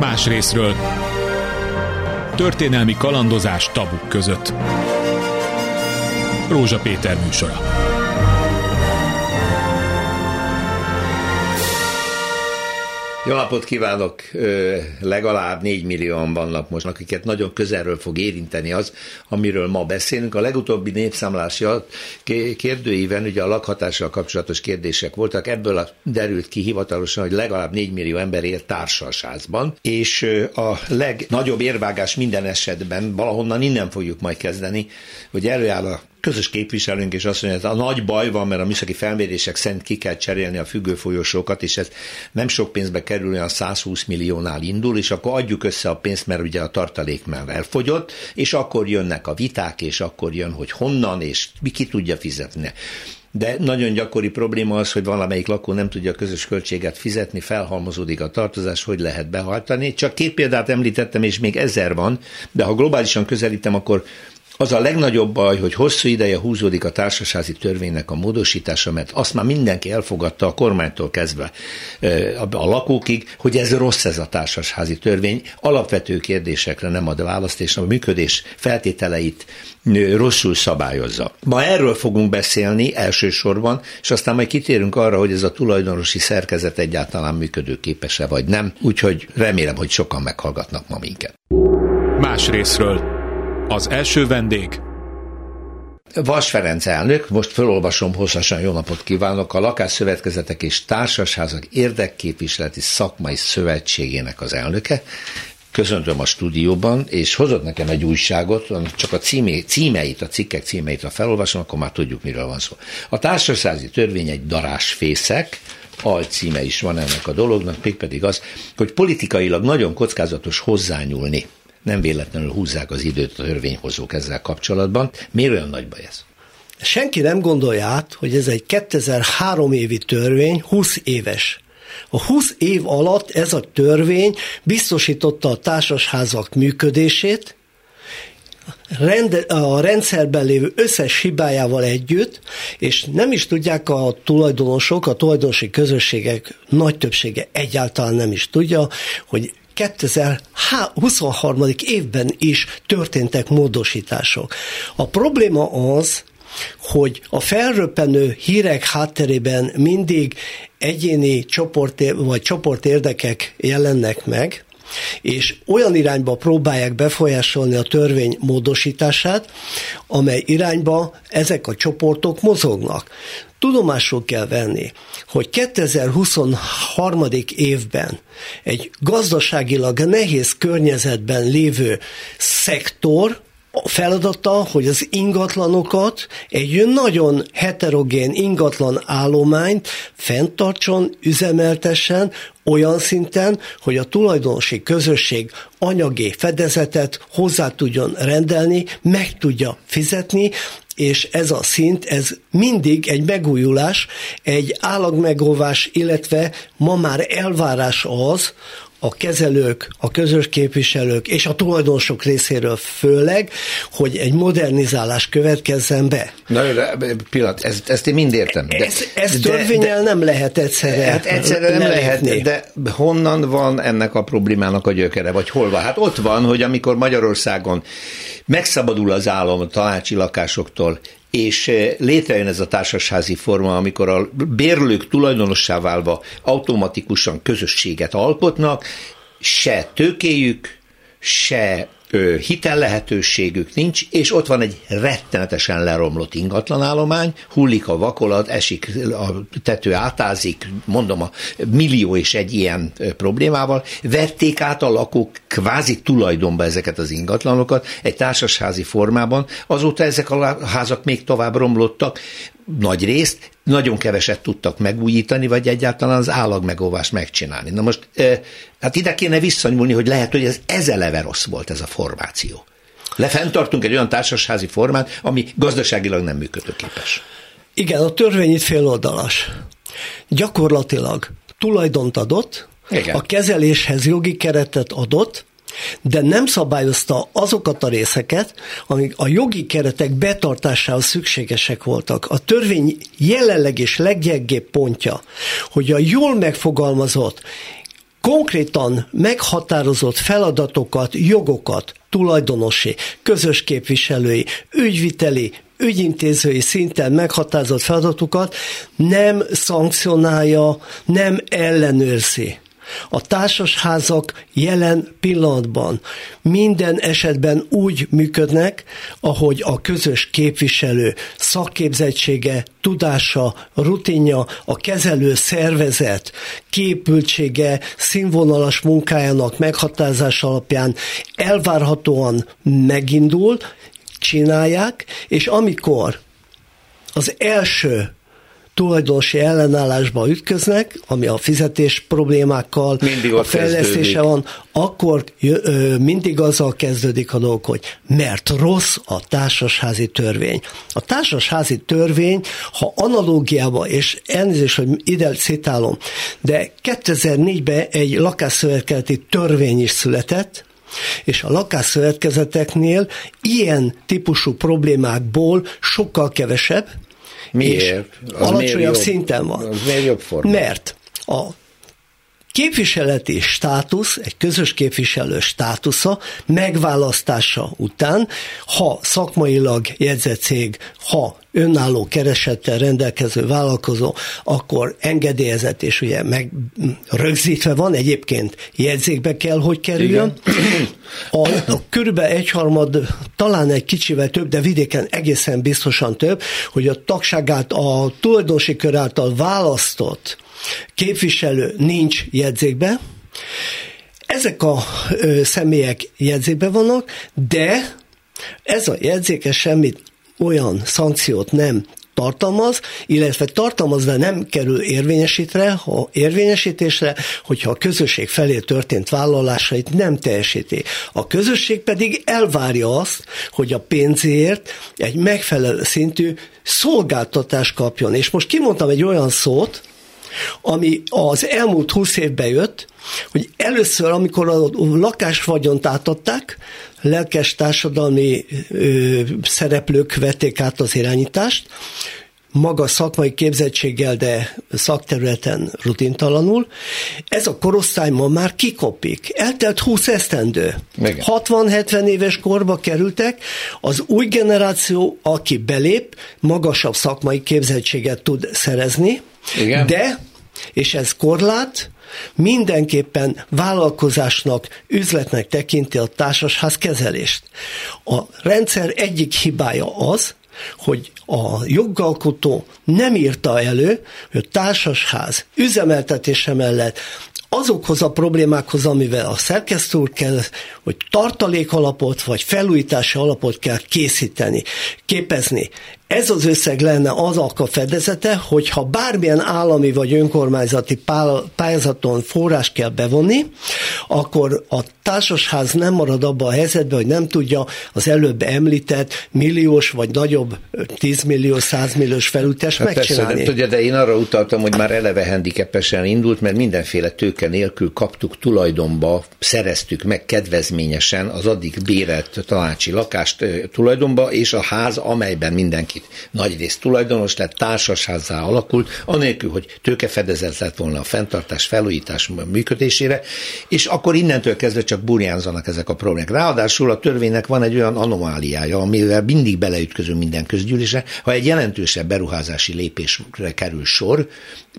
Más részről történelmi kalandozás tabuk között. Rózsa Péter műsora. Jó napot kívánok! Legalább 4 millióan vannak most, akiket nagyon közelről fog érinteni az, amiről ma beszélünk. A legutóbbi népszámlási kérdőíven ugye a lakhatással kapcsolatos kérdések voltak, ebből derült ki hivatalosan, hogy legalább 4 millió ember él társaságban, és a legnagyobb érvágás minden esetben, valahonnan innen fogjuk majd kezdeni, hogy előáll a közös képviselőnk, és azt mondja, hogy a nagy baj van, mert a műszaki felmérések szerint ki kell cserélni a függő folyosókat, és ez nem sok pénzbe kerül, olyan 120 milliónál indul, és akkor adjuk össze a pénzt, mert ugye a tartalék már elfogyott, és akkor jönnek a viták, és akkor jön, hogy honnan, és mi ki tudja fizetni. De nagyon gyakori probléma az, hogy valamelyik lakó nem tudja a közös költséget fizetni, felhalmozódik a tartozás, hogy lehet behajtani. Csak két példát említettem, és még ezer van, de ha globálisan közelítem, akkor az a legnagyobb baj, hogy hosszú ideje húzódik a társasági törvénynek a módosítása, mert azt már mindenki elfogadta a kormánytól kezdve a lakókig, hogy ez rossz ez a társasházi törvény, alapvető kérdésekre nem ad választ, és a működés feltételeit rosszul szabályozza. Ma erről fogunk beszélni elsősorban, és aztán majd kitérünk arra, hogy ez a tulajdonosi szerkezet egyáltalán működőképes-e vagy nem, úgyhogy remélem, hogy sokan meghallgatnak ma minket. Más részről az első vendég Vas Ferenc elnök, most felolvasom hosszasan, jó napot kívánok, a Lakásszövetkezetek és Társasházak érdekképviseleti szakmai szövetségének az elnöke. Köszöntöm a stúdióban, és hozott nekem egy újságot, csak a címé, címeit, a cikkek címeit, ha felolvasom, akkor már tudjuk, miről van szó. A társasági törvény egy darásfészek, alcíme is van ennek a dolognak, mégpedig az, hogy politikailag nagyon kockázatos hozzányúlni nem véletlenül húzzák az időt a törvényhozók ezzel kapcsolatban. Miért olyan nagy baj ez? Senki nem gondolja át, hogy ez egy 2003 évi törvény, 20 éves. A 20 év alatt ez a törvény biztosította a társasházak működését, a rendszerben lévő összes hibájával együtt, és nem is tudják a tulajdonosok, a tulajdonosi közösségek nagy többsége egyáltalán nem is tudja, hogy 2023. évben is történtek módosítások. A probléma az, hogy a felröppenő hírek hátterében mindig egyéni csoport vagy csoportérdekek jelennek meg, és olyan irányba próbálják befolyásolni a törvény módosítását, amely irányba ezek a csoportok mozognak. Tudomásul kell venni, hogy 2023. évben egy gazdaságilag nehéz környezetben lévő szektor, feladata, hogy az ingatlanokat egy nagyon heterogén ingatlan állományt fenntartson, üzemeltessen olyan szinten, hogy a tulajdonosi közösség anyagi fedezetet hozzá tudjon rendelni, meg tudja fizetni, és ez a szint, ez mindig egy megújulás, egy állagmegóvás, illetve ma már elvárás az, a kezelők, a közös képviselők és a tulajdonosok részéről főleg, hogy egy modernizálás következzen be. Na jó, de pillanat, ezt, ezt én mind értem. De, ez, ez törvényel nem lehet egyszerre Hát egyszerre nem lehet, de honnan van ennek a problémának a gyökere, vagy hol van? Hát ott van, hogy amikor Magyarországon megszabadul az állam a tanácsi lakásoktól, és eh, létrejön ez a társasházi forma, amikor a bérlők tulajdonossá válva automatikusan közösséget alkotnak, se tőkéjük, se hitel lehetőségük nincs, és ott van egy rettenetesen leromlott ingatlanállomány, hullik a vakolat, esik a tető átázik, mondom a millió és egy ilyen problémával, vették át a lakók kvázi tulajdonba ezeket az ingatlanokat egy társasházi formában, azóta ezek a házak még tovább romlottak, nagy részt, nagyon keveset tudtak megújítani, vagy egyáltalán az állagmegóvást megcsinálni. Na most, hát ide kéne visszanyúlni, hogy lehet, hogy ez, ez eleve rossz volt ez a formáció. Lefenntartunk egy olyan társasházi formát, ami gazdaságilag nem működőképes. Igen, a törvény itt féloldalas. Gyakorlatilag tulajdont adott, Igen. a kezeléshez jogi keretet adott, de nem szabályozta azokat a részeket, amik a jogi keretek betartásához szükségesek voltak. A törvény jelenleg és leggyengébb pontja, hogy a jól megfogalmazott konkrétan meghatározott feladatokat, jogokat, tulajdonosi, közös képviselői, ügyviteli, ügyintézői szinten meghatározott feladatokat nem szankcionálja, nem ellenőrzi. A társasházak jelen pillanatban minden esetben úgy működnek, ahogy a közös képviselő szakképzettsége, tudása, rutinja, a kezelő szervezet képültsége, színvonalas munkájának meghatározása alapján elvárhatóan megindul, csinálják, és amikor az első tulajdonosi ellenállásba ütköznek, ami a fizetés problémákkal, mindig a fejlesztése van, akkor ö, mindig azzal kezdődik a dolog, hogy mert rossz a társasházi törvény. A társasházi törvény, ha analógiába, és elnézést, hogy ide citálom, de 2004-ben egy lakásszövetkezeti törvény is született, és a lakásszövetkezeteknél ilyen típusú problémákból sokkal kevesebb, Miért? Az alacsonyabb jobb, szinten van. Az miért jobb forma? Mert a képviseleti státusz, egy közös képviselő státusza megválasztása után, ha szakmailag jegyzett cég, ha önálló keresettel rendelkező vállalkozó, akkor engedélyezett és ugye meg rögzítve van, egyébként jegyzékbe kell, hogy kerüljön. A, a körülbelül egyharmad, talán egy kicsivel több, de vidéken egészen biztosan több, hogy a tagságát a tulajdonosi kör által választott képviselő nincs jegyzékbe, ezek a ö, személyek jegyzékben vannak, de ez a jegyzéke semmit olyan szankciót nem tartalmaz, illetve tartalmazva nem kerül érvényesítre, ha érvényesítésre, hogyha a közösség felé történt vállalásait nem teljesíti. A közösség pedig elvárja azt, hogy a pénzért egy megfelelő szintű szolgáltatást kapjon. És most kimondtam egy olyan szót, ami az elmúlt húsz évben jött, hogy először, amikor a lakásvagyont átadták, lelkes társadalmi ö, szereplők vették át az irányítást, maga szakmai képzettséggel, de szakterületen rutintalanul. Ez a korosztály ma már kikopik. Eltelt 20 esztendő. 60-70 éves korba kerültek, az új generáció, aki belép, magasabb szakmai képzettséget tud szerezni, Igen. de, és ez korlát, mindenképpen vállalkozásnak, üzletnek tekinti a társasház kezelést. A rendszer egyik hibája az, hogy a jogalkotó nem írta elő, hogy a társasház üzemeltetése mellett azokhoz a problémákhoz, amivel a szerkesztő úr kell, hogy tartalék alapot vagy felújítási alapot kell készíteni, képezni. Ez az összeg lenne az a fedezete, hogyha bármilyen állami vagy önkormányzati pályázaton forrás kell bevonni, akkor a társasház nem marad abban a helyzetben, hogy nem tudja az előbb említett milliós vagy nagyobb 10 millió, 100 milliós felújítást hát megcsinálni. Persze, nem tudja, de én arra utaltam, hogy már eleve handicapesen indult, mert mindenféle tőke nélkül kaptuk tulajdonba, szereztük meg kedvezményesen az addig bérelt tanácsi lakást tulajdonba, és a ház, amelyben mindenki nagy nagyrészt tulajdonos, tehát társasházzá alakult, anélkül, hogy tőkefedezet lett volna a fenntartás, felújítás működésére, és akkor innentől kezdve csak burjánzanak ezek a problémák. Ráadásul a törvénynek van egy olyan anomáliája, amivel mindig beleütközünk minden közgyűlésre, ha egy jelentősebb beruházási lépésre kerül sor,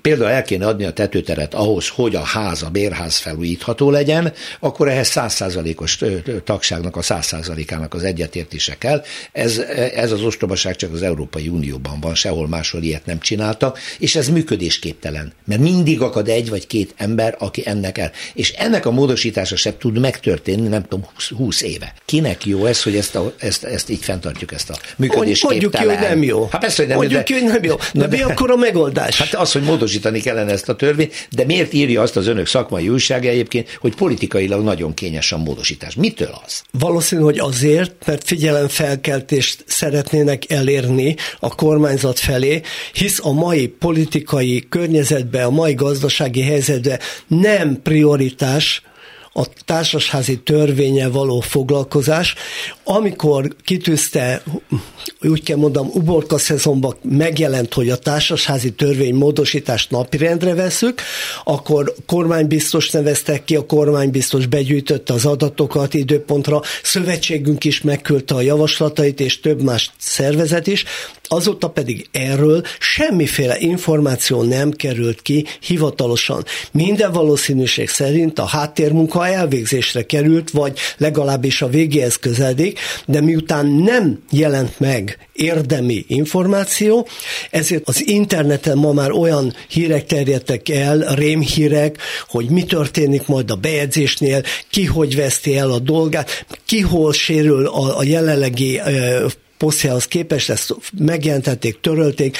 például el kéne adni a tetőteret ahhoz, hogy a ház, a bérház felújítható legyen, akkor ehhez százszázalékos tagságnak a százszázalékának az egyetértése kell. Ez, ez az ostobaság csak az Európai Unióban van, sehol máshol ilyet nem csináltak, és ez működésképtelen, mert mindig akad egy vagy két ember, aki ennek el. És ennek a módosítása sem tud megtörténni, nem tudom, 20, 20 éve. Kinek jó ez, hogy ezt, a, ezt, ezt így fenntartjuk, ezt a működésképtelen? Mondjuk ki, hogy nem jó. Hát persze, hogy nem Mondjuk ki, hogy nem jó. De, de mi akkor a megoldás? Hát az, hogy módosítani kellene ezt a törvényt, de miért írja azt az önök szakmai újsága egyébként, hogy politikailag nagyon kényes a módosítás? Mitől az? Valószínű, hogy azért, mert figyelemfelkeltést szeretnének elérni a kormányzat felé, hisz a mai politikai környezetben, a mai gazdasági helyzetben nem prioritás a társasházi törvénye való foglalkozás, amikor kitűzte, úgy kell mondom, uborka szezonban megjelent, hogy a társasházi törvény módosítást napirendre veszük, akkor kormánybiztos neveztek ki, a kormánybiztos begyűjtötte az adatokat időpontra, szövetségünk is megküldte a javaslatait, és több más szervezet is, Azóta pedig erről semmiféle információ nem került ki hivatalosan. Minden valószínűség szerint a háttérmunka elvégzésre került, vagy legalábbis a végéhez közeledik, de miután nem jelent meg érdemi információ, ezért az interneten ma már olyan hírek terjedtek el, rémhírek, hogy mi történik majd a bejegyzésnél, ki hogy veszti el a dolgát, ki hol sérül a, a jelenlegi posztjához képest, ezt megjelentették, törölték,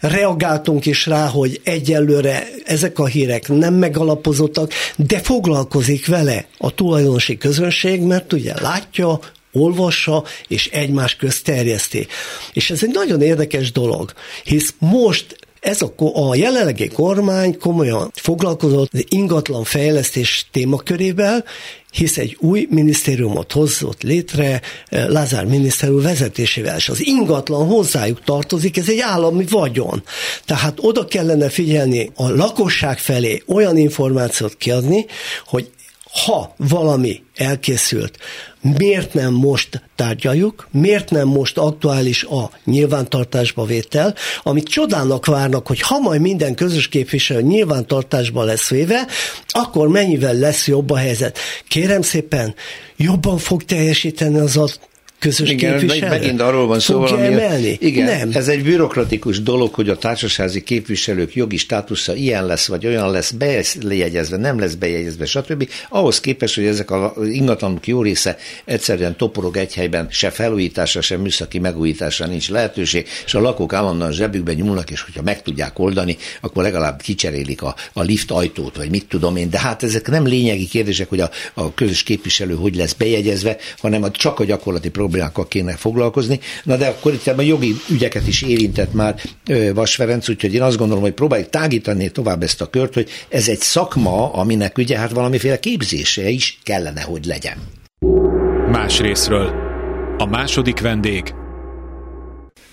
reagáltunk is rá, hogy egyelőre ezek a hírek nem megalapozottak, de foglalkozik vele a tulajdonosi közönség, mert ugye látja, olvassa és egymás közt terjeszti. És ez egy nagyon érdekes dolog, hisz most ez a, a jelenlegi kormány komolyan foglalkozott az ingatlan fejlesztés témakörével, hisz egy új minisztériumot hozott létre eh, Lázár miniszter úr vezetésével, és az ingatlan hozzájuk tartozik, ez egy állami vagyon. Tehát oda kellene figyelni a lakosság felé olyan információt kiadni, hogy ha valami elkészült, miért nem most tárgyaljuk, miért nem most aktuális a nyilvántartásba vétel, amit csodának várnak, hogy ha majd minden közös képviselő nyilvántartásba lesz véve, akkor mennyivel lesz jobb a helyzet. Kérem szépen, jobban fog teljesíteni az közös igen, képviselő? Megint arról van szó, valami, emelni? Igen, nem. ez egy bürokratikus dolog, hogy a társasági képviselők jogi státusza ilyen lesz, vagy olyan lesz, bejegyezve, nem lesz bejegyezve, stb. Ahhoz képest, hogy ezek az ingatlanok jó része egyszerűen toporog egy helyben, se felújításra, se műszaki megújításra nincs lehetőség, és a lakók állandóan zsebükbe nyúlnak, és hogyha meg tudják oldani, akkor legalább kicserélik a, a lift ajtót, vagy mit tudom én. De hát ezek nem lényegi kérdések, hogy a, a közös képviselő hogy lesz bejegyezve, hanem csak a gyakorlati problémákkal kéne foglalkozni. Na de akkor itt a jogi ügyeket is érintett már Vas Ferenc, úgyhogy én azt gondolom, hogy próbáljuk tágítani tovább ezt a kört, hogy ez egy szakma, aminek ugye hát valamiféle képzése is kellene, hogy legyen. Más részről. A második vendég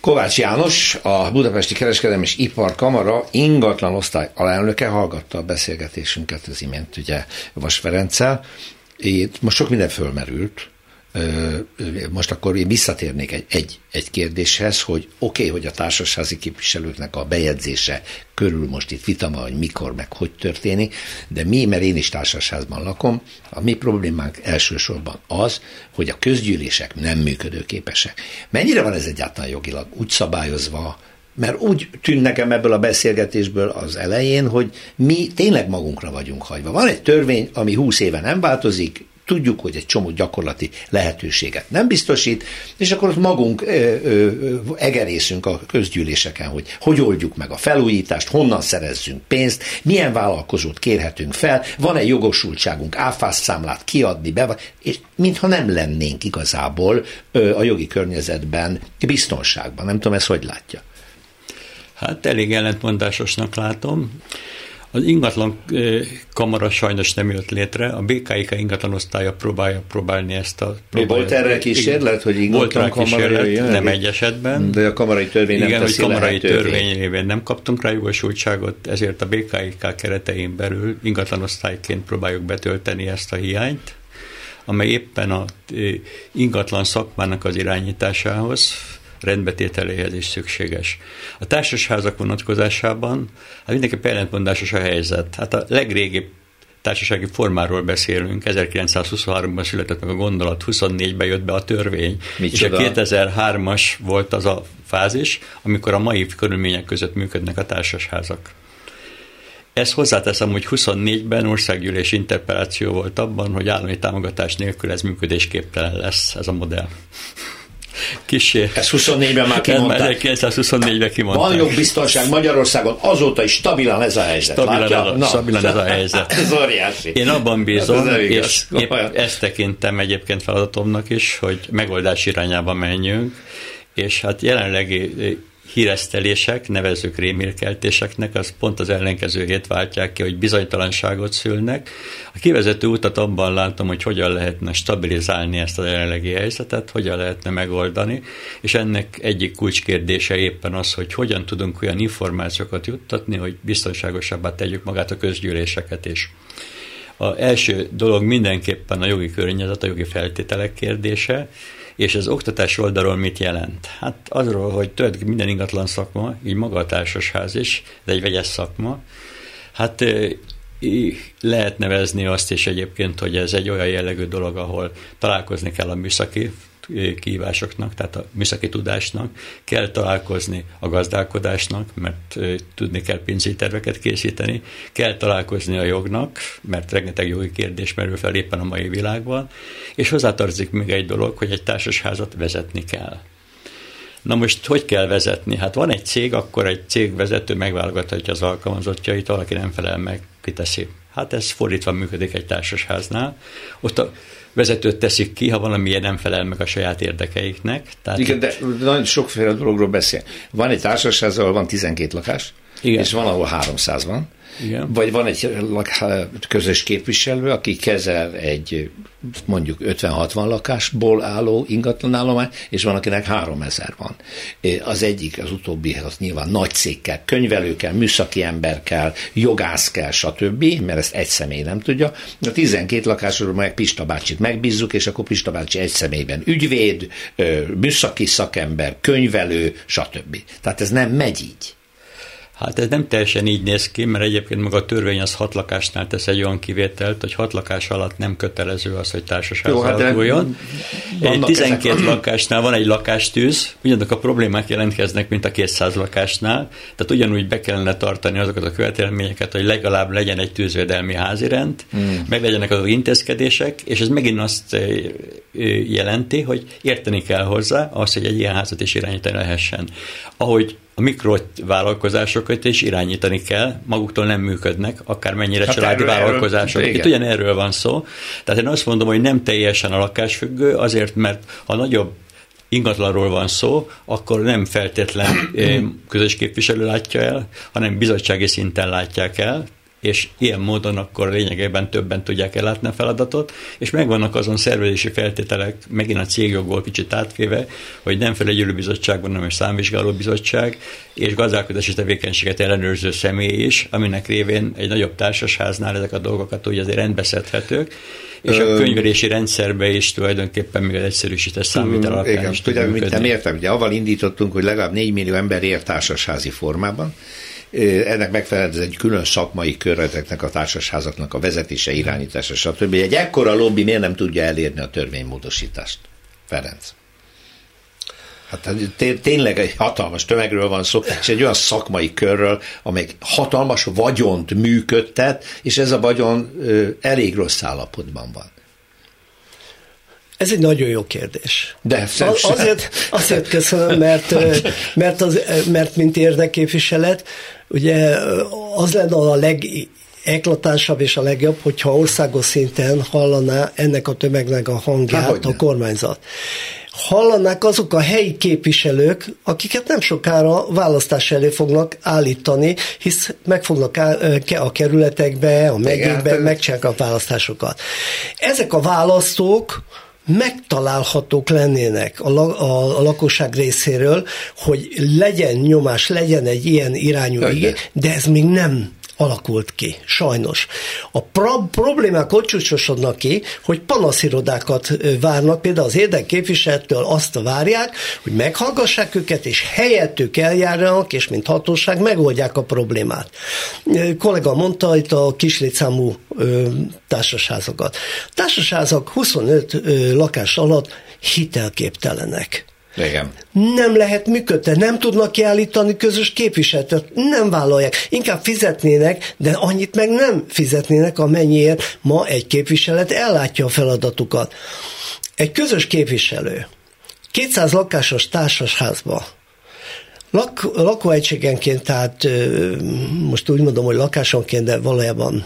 Kovács János, a Budapesti Kereskedelmi és Iparkamara ingatlan osztály alelnöke hallgatta a beszélgetésünket az imént ugye Vas Ferenccel. Itt most sok minden fölmerült, most akkor én visszatérnék egy, egy, egy kérdéshez, hogy oké, okay, hogy a társasházi képviselőknek a bejegyzése körül most itt vita van, hogy mikor, meg hogy történik, de mi, mert én is társasházban lakom, a mi problémánk elsősorban az, hogy a közgyűlések nem működőképesek. Mennyire van ez egyáltalán jogilag úgy szabályozva, mert úgy tűnt nekem ebből a beszélgetésből az elején, hogy mi tényleg magunkra vagyunk hagyva. Van egy törvény, ami húsz éve nem változik, tudjuk, hogy egy csomó gyakorlati lehetőséget nem biztosít, és akkor ott magunk ö, ö, egerészünk a közgyűléseken, hogy hogy oldjuk meg a felújítást, honnan szerezzünk pénzt, milyen vállalkozót kérhetünk fel, van-e jogosultságunk áfász számlát kiadni be, és mintha nem lennénk igazából ö, a jogi környezetben biztonságban. Nem tudom, ezt hogy látja. Hát elég ellentmondásosnak látom. Az ingatlan kamara sajnos nem jött létre, a BKIK ingatlan osztálya próbálja próbálni ezt a... Próbálja, volt erre kísérlet, hogy ingatlan volt kamara jöjjön? Nem egy esetben. De a kamarai törvény nem Igen, hogy kamarai törvény révén nem kaptunk rá jogosultságot, ezért a BKIK keretein belül ingatlanosztályként próbáljuk betölteni ezt a hiányt, amely éppen a ingatlan szakmának az irányításához rendbetételéhez is szükséges. A társasházak vonatkozásában hát mindenképpen ellentmondásos a helyzet. Hát a legrégibb társasági formáról beszélünk. 1923-ban született meg a gondolat, 24-ben jött be a törvény, Micsoda? és a 2003-as volt az a fázis, amikor a mai körülmények között működnek a társasházak. Ez hozzáteszem, hogy 24-ben országgyűlés interpeláció volt abban, hogy állami támogatás nélkül ez működésképtelen lesz, ez a modell. Kisé. Ez 24-ben már kimondták. 1924-ben kimondták. Van jogbiztonság Magyarországon, azóta is stabilan ez a helyzet. Stabilan, ez a, Na. stabilan ez a helyzet. ez óriási. Én abban bízom, ez és épp ezt tekintem egyébként feladatomnak is, hogy megoldás irányába menjünk, és hát jelenlegi híresztelések, nevezők rémírkeltéseknek, az pont az ellenkezőjét váltják ki, hogy bizonytalanságot szülnek. A kivezető utat abban látom, hogy hogyan lehetne stabilizálni ezt a jelenlegi helyzetet, hogyan lehetne megoldani, és ennek egyik kulcskérdése éppen az, hogy hogyan tudunk olyan információkat juttatni, hogy biztonságosabbá tegyük magát a közgyűléseket is. A első dolog mindenképpen a jogi környezet, a jogi feltételek kérdése, és az oktatás oldalról mit jelent? Hát azról, hogy tulajdonképpen minden ingatlan szakma, így maga a társasház is, de egy vegyes szakma, hát lehet nevezni azt is egyébként, hogy ez egy olyan jellegű dolog, ahol találkozni kell a műszaki kihívásoknak, tehát a műszaki tudásnak, kell találkozni a gazdálkodásnak, mert tudni kell pénzügyi terveket készíteni, kell találkozni a jognak, mert rengeteg jogi kérdés merül fel éppen a mai világban, és hozzátartozik még egy dolog, hogy egy társasházat vezetni kell. Na most hogy kell vezetni? Hát van egy cég, akkor egy cégvezető megválogathatja az alkalmazottjait, valaki nem felel meg, kiteszi. Hát ez fordítva működik egy társasháznál. Ott a vezetőt teszik ki, ha valamilyen nem felel meg a saját érdekeiknek. Tehát Igen, de nagyon sokféle dologról beszél. Van egy társaság, ahol van 12 lakás, Igen. és van, ahol 300 van. Igen. Vagy van egy közös képviselő, aki kezel egy mondjuk 50-60 lakásból álló ingatlanállomány, és van, akinek 3000 van. Az egyik, az utóbbi, az nyilván nagy cég kell, könyvelő kell, műszaki ember kell, jogász kell, stb., mert ezt egy személy nem tudja. A 12 lakásról meg Pista bácsit megbízzuk, és akkor Pista bácsi egy személyben ügyvéd, műszaki szakember, könyvelő, stb. Tehát ez nem megy így. Hát ez nem teljesen így néz ki, mert egyébként maga a törvény az hat lakásnál tesz egy olyan kivételt, hogy hat lakás alatt nem kötelező az, hogy társaság hát alakuljon. Egy 12 ezek... lakásnál van egy lakástűz, ugyanazok a problémák jelentkeznek, mint a 200 lakásnál, tehát ugyanúgy be kellene tartani azokat a követelményeket, hogy legalább legyen egy tűzvédelmi házirend, hmm. meg legyenek azok intézkedések, és ez megint azt jelenti, hogy érteni kell hozzá az, hogy egy ilyen házat is irányítani lehessen. Ahogy a mikrovállalkozásokat is irányítani kell, maguktól nem működnek, akármennyire hát családi erről, vállalkozások. Erről, Itt ugyanerről van szó. Tehát én azt mondom, hogy nem teljesen a lakásfüggő, azért, mert a nagyobb ingatlanról van szó, akkor nem feltétlen közös képviselő látja el, hanem bizottsági szinten látják el, és ilyen módon akkor lényegében többen tudják ellátni a feladatot, és megvannak azon szervezési feltételek, megint a cégjogból kicsit átvéve, hogy nem felegyelő van, hanem számvizsgáló bizottság, és gazdálkodási tevékenységet ellenőrző személy is, aminek révén egy nagyobb társasháznál ezek a dolgokat úgy azért rendbeszedhetők, és a könyvelési rendszerbe is tulajdonképpen még az egyszerűsített számvitel alapján Igen, is tudja, mit nem értem, ugye avval indítottunk, hogy legalább 4 millió ember ér társasházi formában, ennek megfelelően ez egy külön szakmai körleteknek, a társasházaknak a vezetése, irányítása, stb. Egy ekkora lobby miért nem tudja elérni a törvénymódosítást? Ferenc. Hát tényleg egy hatalmas tömegről van szó, és egy olyan szakmai körről, amely hatalmas vagyont működtet, és ez a vagyon elég rossz állapotban van. Ez egy nagyon jó kérdés. De azért, azért köszönöm, mert, mert, az, mert mint érdekképviselet, ugye az lenne a leg eklatánsabb és a legjobb, hogyha országos szinten hallaná ennek a tömegnek a hangját Há, a kormányzat. Hallanák azok a helyi képviselők, akiket nem sokára választás elé fognak állítani, hisz meg fognak a kerületekbe, a megyékbe, hát, megcsinálják a választásokat. Ezek a választók megtalálhatók lennének a, a, a lakosság részéről, hogy legyen nyomás, legyen egy ilyen irányú igény, de ez még nem alakult ki, sajnos. A pro- problémák ott csúcsosodnak ki, hogy panaszirodákat várnak, például az érdekképviselettől azt várják, hogy meghallgassák őket, és helyettük eljárjanak, és mint hatóság megoldják a problémát. Kollega mondta itt a kislétszámú társasházakat. A társasházak 25 ö, lakás alatt hitelképtelenek. Igen. Nem lehet működni, nem tudnak kiállítani közös képviseletet, nem vállalják. Inkább fizetnének, de annyit meg nem fizetnének, amennyiért ma egy képviselet ellátja a feladatukat. Egy közös képviselő 200 lakásos társasházba Lak, lakóegységenként, tehát most úgy mondom, hogy lakásonként, de valójában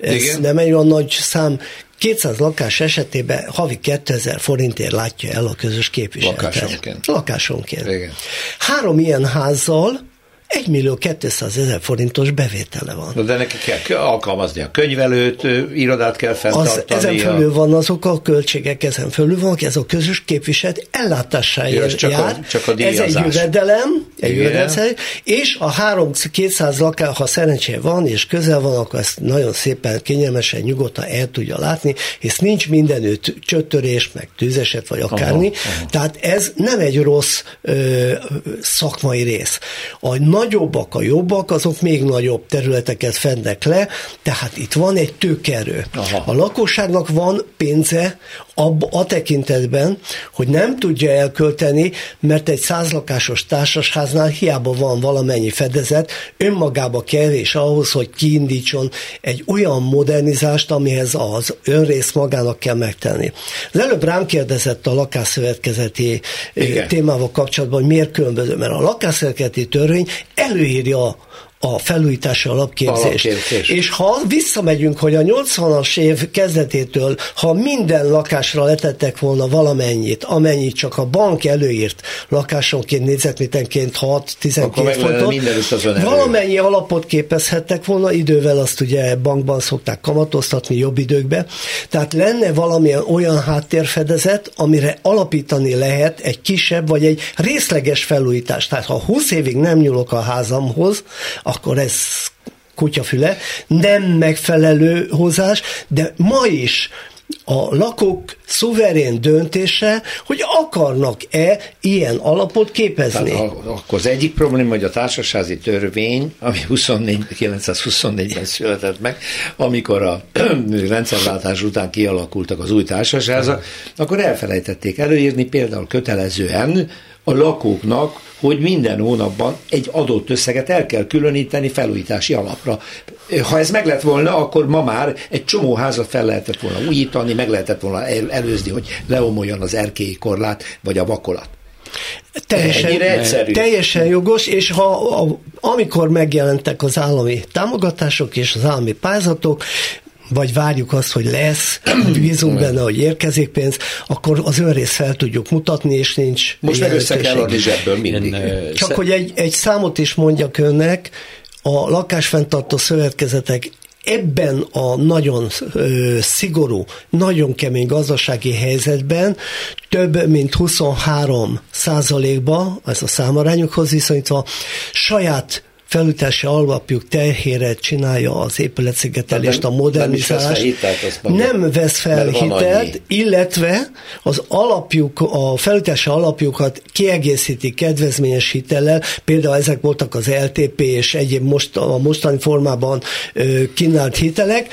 ez Igen. nem egy olyan nagy szám, 200 lakás esetében havi 2000 forintért látja el a közös képviseletet. Lakásonként. Lakásonként. Igen. Három ilyen házzal 1 millió 200 ezer forintos bevétele van. Na, de neki kell alkalmazni a könyvelőt, irodát kell Az, fenntartani. ezen a- fölül van azok a költségek, ezen fölül van, ez a közös képviselet ellátásáért csak a- jár. csak a ez egy díjazás. jövedelem, egy jövedelem, és a 3-200 lakás, ha szerencséje van és közel van, akkor ezt nagyon szépen, kényelmesen, nyugodtan el tudja látni, és nincs mindenütt csöttörés, meg tűzeset, vagy akármi. Aha, aha. Tehát ez nem egy rossz ö, szakmai rész. A nagyobbak, a jobbak, azok még nagyobb területeket fednek le, tehát itt van egy tőkerő. Aha. A lakosságnak van pénze ab, a tekintetben, hogy nem tudja elkölteni, mert egy százlakásos társasháznál hiába van valamennyi fedezet, önmagába kevés ahhoz, hogy kiindítson egy olyan modernizást, amihez az önrész magának kell megtenni. Az előbb rám kérdezett a lakásszövetkezeti Igen. Témával kapcsolatban, hogy miért különböző, mert a lakásszövetkezeti törvény előírja a felújítási alapképzést. Alapképzés. És ha visszamegyünk, hogy a 80-as év kezdetétől, ha minden lakásra letettek volna valamennyit, amennyit csak a bank előírt lakásonként, négyzetméterenként 6-12 Akkor meg lenne fontot, valamennyi alapot képezhettek volna, idővel azt ugye bankban szokták kamatoztatni jobb időkben, tehát lenne valamilyen olyan háttérfedezet, amire alapítani lehet egy kisebb vagy egy részleges felújítást. Tehát ha 20 évig nem nyúlok a házamhoz, akkor ez kutyafüle, nem megfelelő hozás, de ma is a lakók szuverén döntése, hogy akarnak-e ilyen alapot képezni. Tehát akkor az egyik probléma, hogy a társasházi törvény, ami 24, 924-ben született meg, amikor a rendszerváltás után kialakultak az új társasházak, akkor elfelejtették előírni például kötelezően a lakóknak, hogy minden hónapban egy adott összeget el kell különíteni felújítási alapra. Ha ez meg lett volna, akkor ma már egy csomó házat fel lehetett volna újítani, meg lehetett volna el- előzni, hogy leomoljon az erkélyi korlát, vagy a vakolat. Teljesen, egyszerű. teljesen jogos, és ha a, amikor megjelentek az állami támogatások és az állami pályázatok, vagy várjuk azt, hogy lesz, vagy bízunk benne, hogy érkezik pénz, akkor az önrész fel tudjuk mutatni, és nincs Most meg össze kell adni zsebből mindig. Én, Csak hogy egy, egy számot is mondjak önnek, a lakásfenntartó szövetkezetek ebben a nagyon ö, szigorú, nagyon kemény gazdasági helyzetben több mint 23 százalékba, ez a számarányokhoz viszonyítva, saját felújítási alapjuk terhére csinálja az épületszigetelést, a Nem- nem is vesz fel modernizálást. hitelt, mondja. Nem vesz fel hitelt, illetve az alapjuk, a felújítási alapjukat kiegészíti kedvezményes hitellel, például ezek voltak az LTP és egyéb most, a mostani formában kínált hitelek,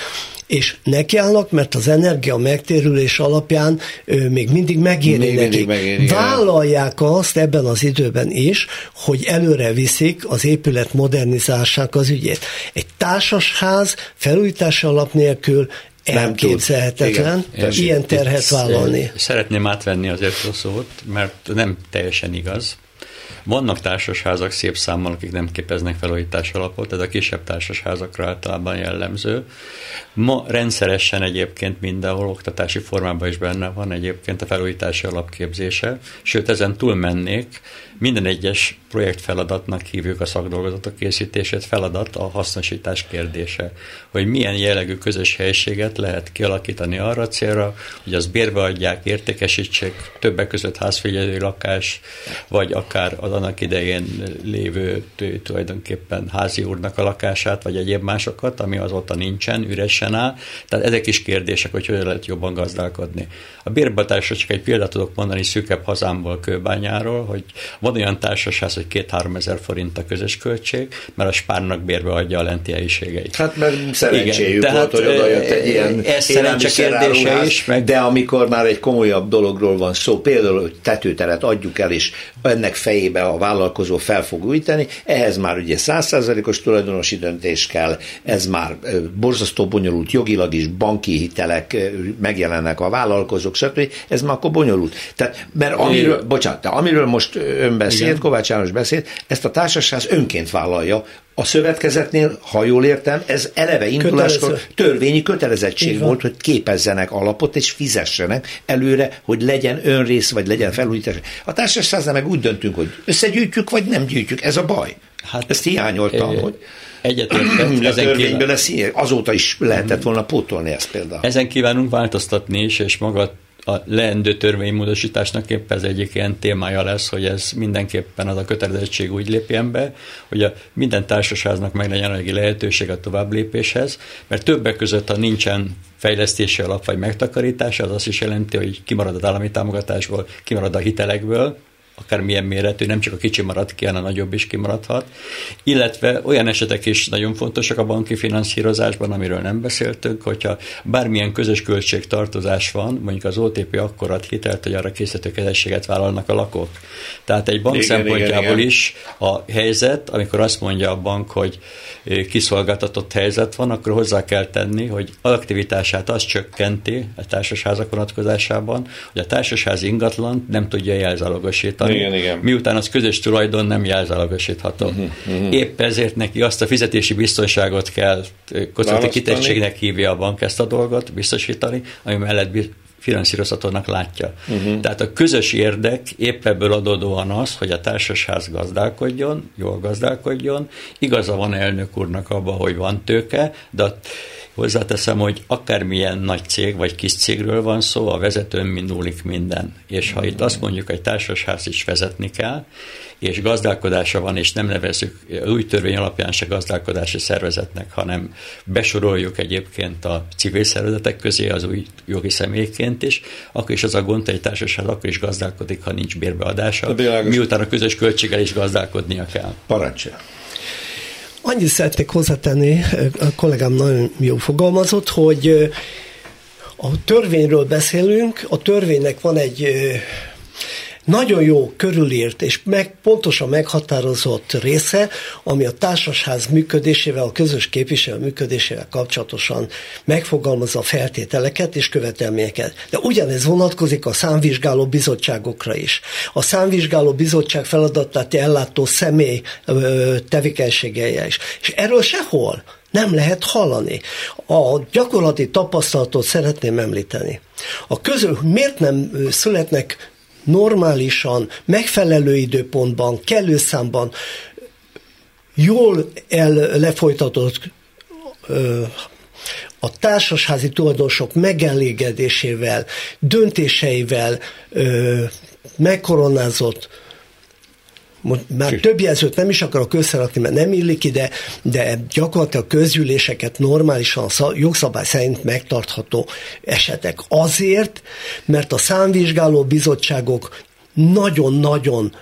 és nekiállnak, mert az energia megtérülés alapján ö, még mindig megéri Még mindig nekik. megéri, igen. Vállalják azt ebben az időben is, hogy előre viszik az épület modernizásának az ügyét. Egy társasház felújítási alap nélkül Nem tud. elképzelhetetlen Igen, ilyen terhet vállalni. ö, Szeretném átvenni azért a szót, mert nem teljesen igaz. Vannak társasházak szép számmal, akik nem képeznek felújítás alapot, ez a kisebb társasházakra általában jellemző. Ma rendszeresen egyébként mindenhol oktatási formában is benne van egyébként a felújítási alapképzése, sőt ezen túl mennék, minden egyes projektfeladatnak hívjuk a szakdolgozatok készítését, feladat a hasznosítás kérdése, hogy milyen jellegű közös helyiséget lehet kialakítani arra célra, hogy az bérbe adják, értékesítsék, többek között házfigyelő lakás, vagy akár az annak idején lévő tulajdonképpen házi úrnak a lakását, vagy egyéb másokat, ami azóta nincsen, üresen áll. Tehát ezek is kérdések, hogy hogyan lehet jobban gazdálkodni. A bérbeadásra csak egy példát tudok mondani szűkebb hazámból, Kőbányáról, hogy van olyan társasház, hogy két-három ezer forint a közös költség, mert a spárnak bérbe adja a lenti helyiségeit. Hát mert szerencséjük Igen, volt, hogy oda jött egy ilyen ez szerencse kérdése is, meg- de amikor már egy komolyabb dologról van szó, például, hogy tetőteret adjuk el, és ennek fejébe a vállalkozó fel fog újítani, ehhez már ugye százszázalékos tulajdonosi döntés kell, ez már borzasztó bonyolult jogilag is, banki hitelek megjelennek a vállalkozók, stb. Ez már akkor bonyolult. Tehát, mert amiről, bocsánat, de amiről most ön beszélt, Igen. Kovács János beszélt, ezt a társasház önként vállalja, A szövetkezetnél, ha jól értem, ez eleve induláskor törvényi kötelezettség volt, hogy képezzenek alapot és fizessenek előre, hogy legyen önrész, vagy legyen felújítás. A társaságnál meg úgy döntünk, hogy összegyűjtjük, vagy nem gyűjtjük. Ez a baj. Hát, Ezt hiányoltam, é, hogy egyetértek. a törvényből lesz, azóta is lehetett volna pótolni ezt például. Ezen kívánunk változtatni is, és maga a leendő törvénymódosításnak épp ez egyik ilyen témája lesz, hogy ez mindenképpen az a kötelezettség úgy lépjen be, hogy a minden társasháznak meg legyen a lehetőség a tovább lépéshez, mert többek között, ha nincsen fejlesztési alap vagy megtakarítás, az azt is jelenti, hogy kimarad az állami támogatásból, kimarad a hitelekből, akármilyen méretű, nem csak a kicsi marad ki, hanem a nagyobb is kimaradhat. Illetve olyan esetek is nagyon fontosak a banki finanszírozásban, amiről nem beszéltünk, hogyha bármilyen közös költségtartozás van, mondjuk az OTP akkor ad hitelt, hogy arra készítő kezességet vállalnak a lakók. Tehát egy bank igen, szempontjából igen, igen. is a helyzet, amikor azt mondja a bank, hogy kiszolgáltatott helyzet van, akkor hozzá kell tenni, hogy aktivitását az csökkenti a társasházak vonatkozásában, hogy a társasház ingatlan nem tudja jelzálogosítani. Igen, igen. Miután az közös tulajdon nem jelzálogosítható. Uh-huh, uh-huh. Épp ezért neki azt a fizetési biztonságot kell kockázati kitettségnek hívja a bank ezt a dolgot biztosítani, ami mellett finanszírozhatónak látja. Uh-huh. Tehát a közös érdek épp ebből adódóan az, hogy a társasház gazdálkodjon, jól gazdálkodjon. Igaza van elnök úrnak abban, hogy van tőke, de Hozzáteszem, hogy akármilyen nagy cég vagy kis cégről van szó, a vezetőn minulik minden. És ha itt azt mondjuk, hogy társasház is vezetni kell, és gazdálkodása van, és nem nevezzük új törvény alapján se gazdálkodási szervezetnek, hanem besoroljuk egyébként a civil szervezetek közé az új jogi személyként is, akkor is az a gond, hogy egy társaság akkor is gazdálkodik, ha nincs bérbeadása, miután a közös költséggel is gazdálkodnia kell. Parancsolja. Annyit szeretnék hozzátenni, a kollégám nagyon jó fogalmazott, hogy a törvényről beszélünk, a törvénynek van egy nagyon jó körülírt és meg, pontosan meghatározott része, ami a társasház működésével, a közös képviselő működésével kapcsolatosan megfogalmazza a feltételeket és követelményeket. De ugyanez vonatkozik a számvizsgáló bizottságokra is. A számvizsgáló bizottság feladatát ellátó személy tevékenységeje is. És erről sehol nem lehet hallani. A gyakorlati tapasztalatot szeretném említeni. A közül miért nem születnek normálisan, megfelelő időpontban, kellő számban, jól el, lefolytatott ö, a társasházi tulajdonosok megelégedésével, döntéseivel ö, megkoronázott már több jelzőt nem is akarok összerakni, mert nem illik ide, de gyakorlatilag közgyűléseket normálisan jogszabály szerint megtartható esetek. Azért, mert a számvizsgáló bizottságok nagyon-nagyon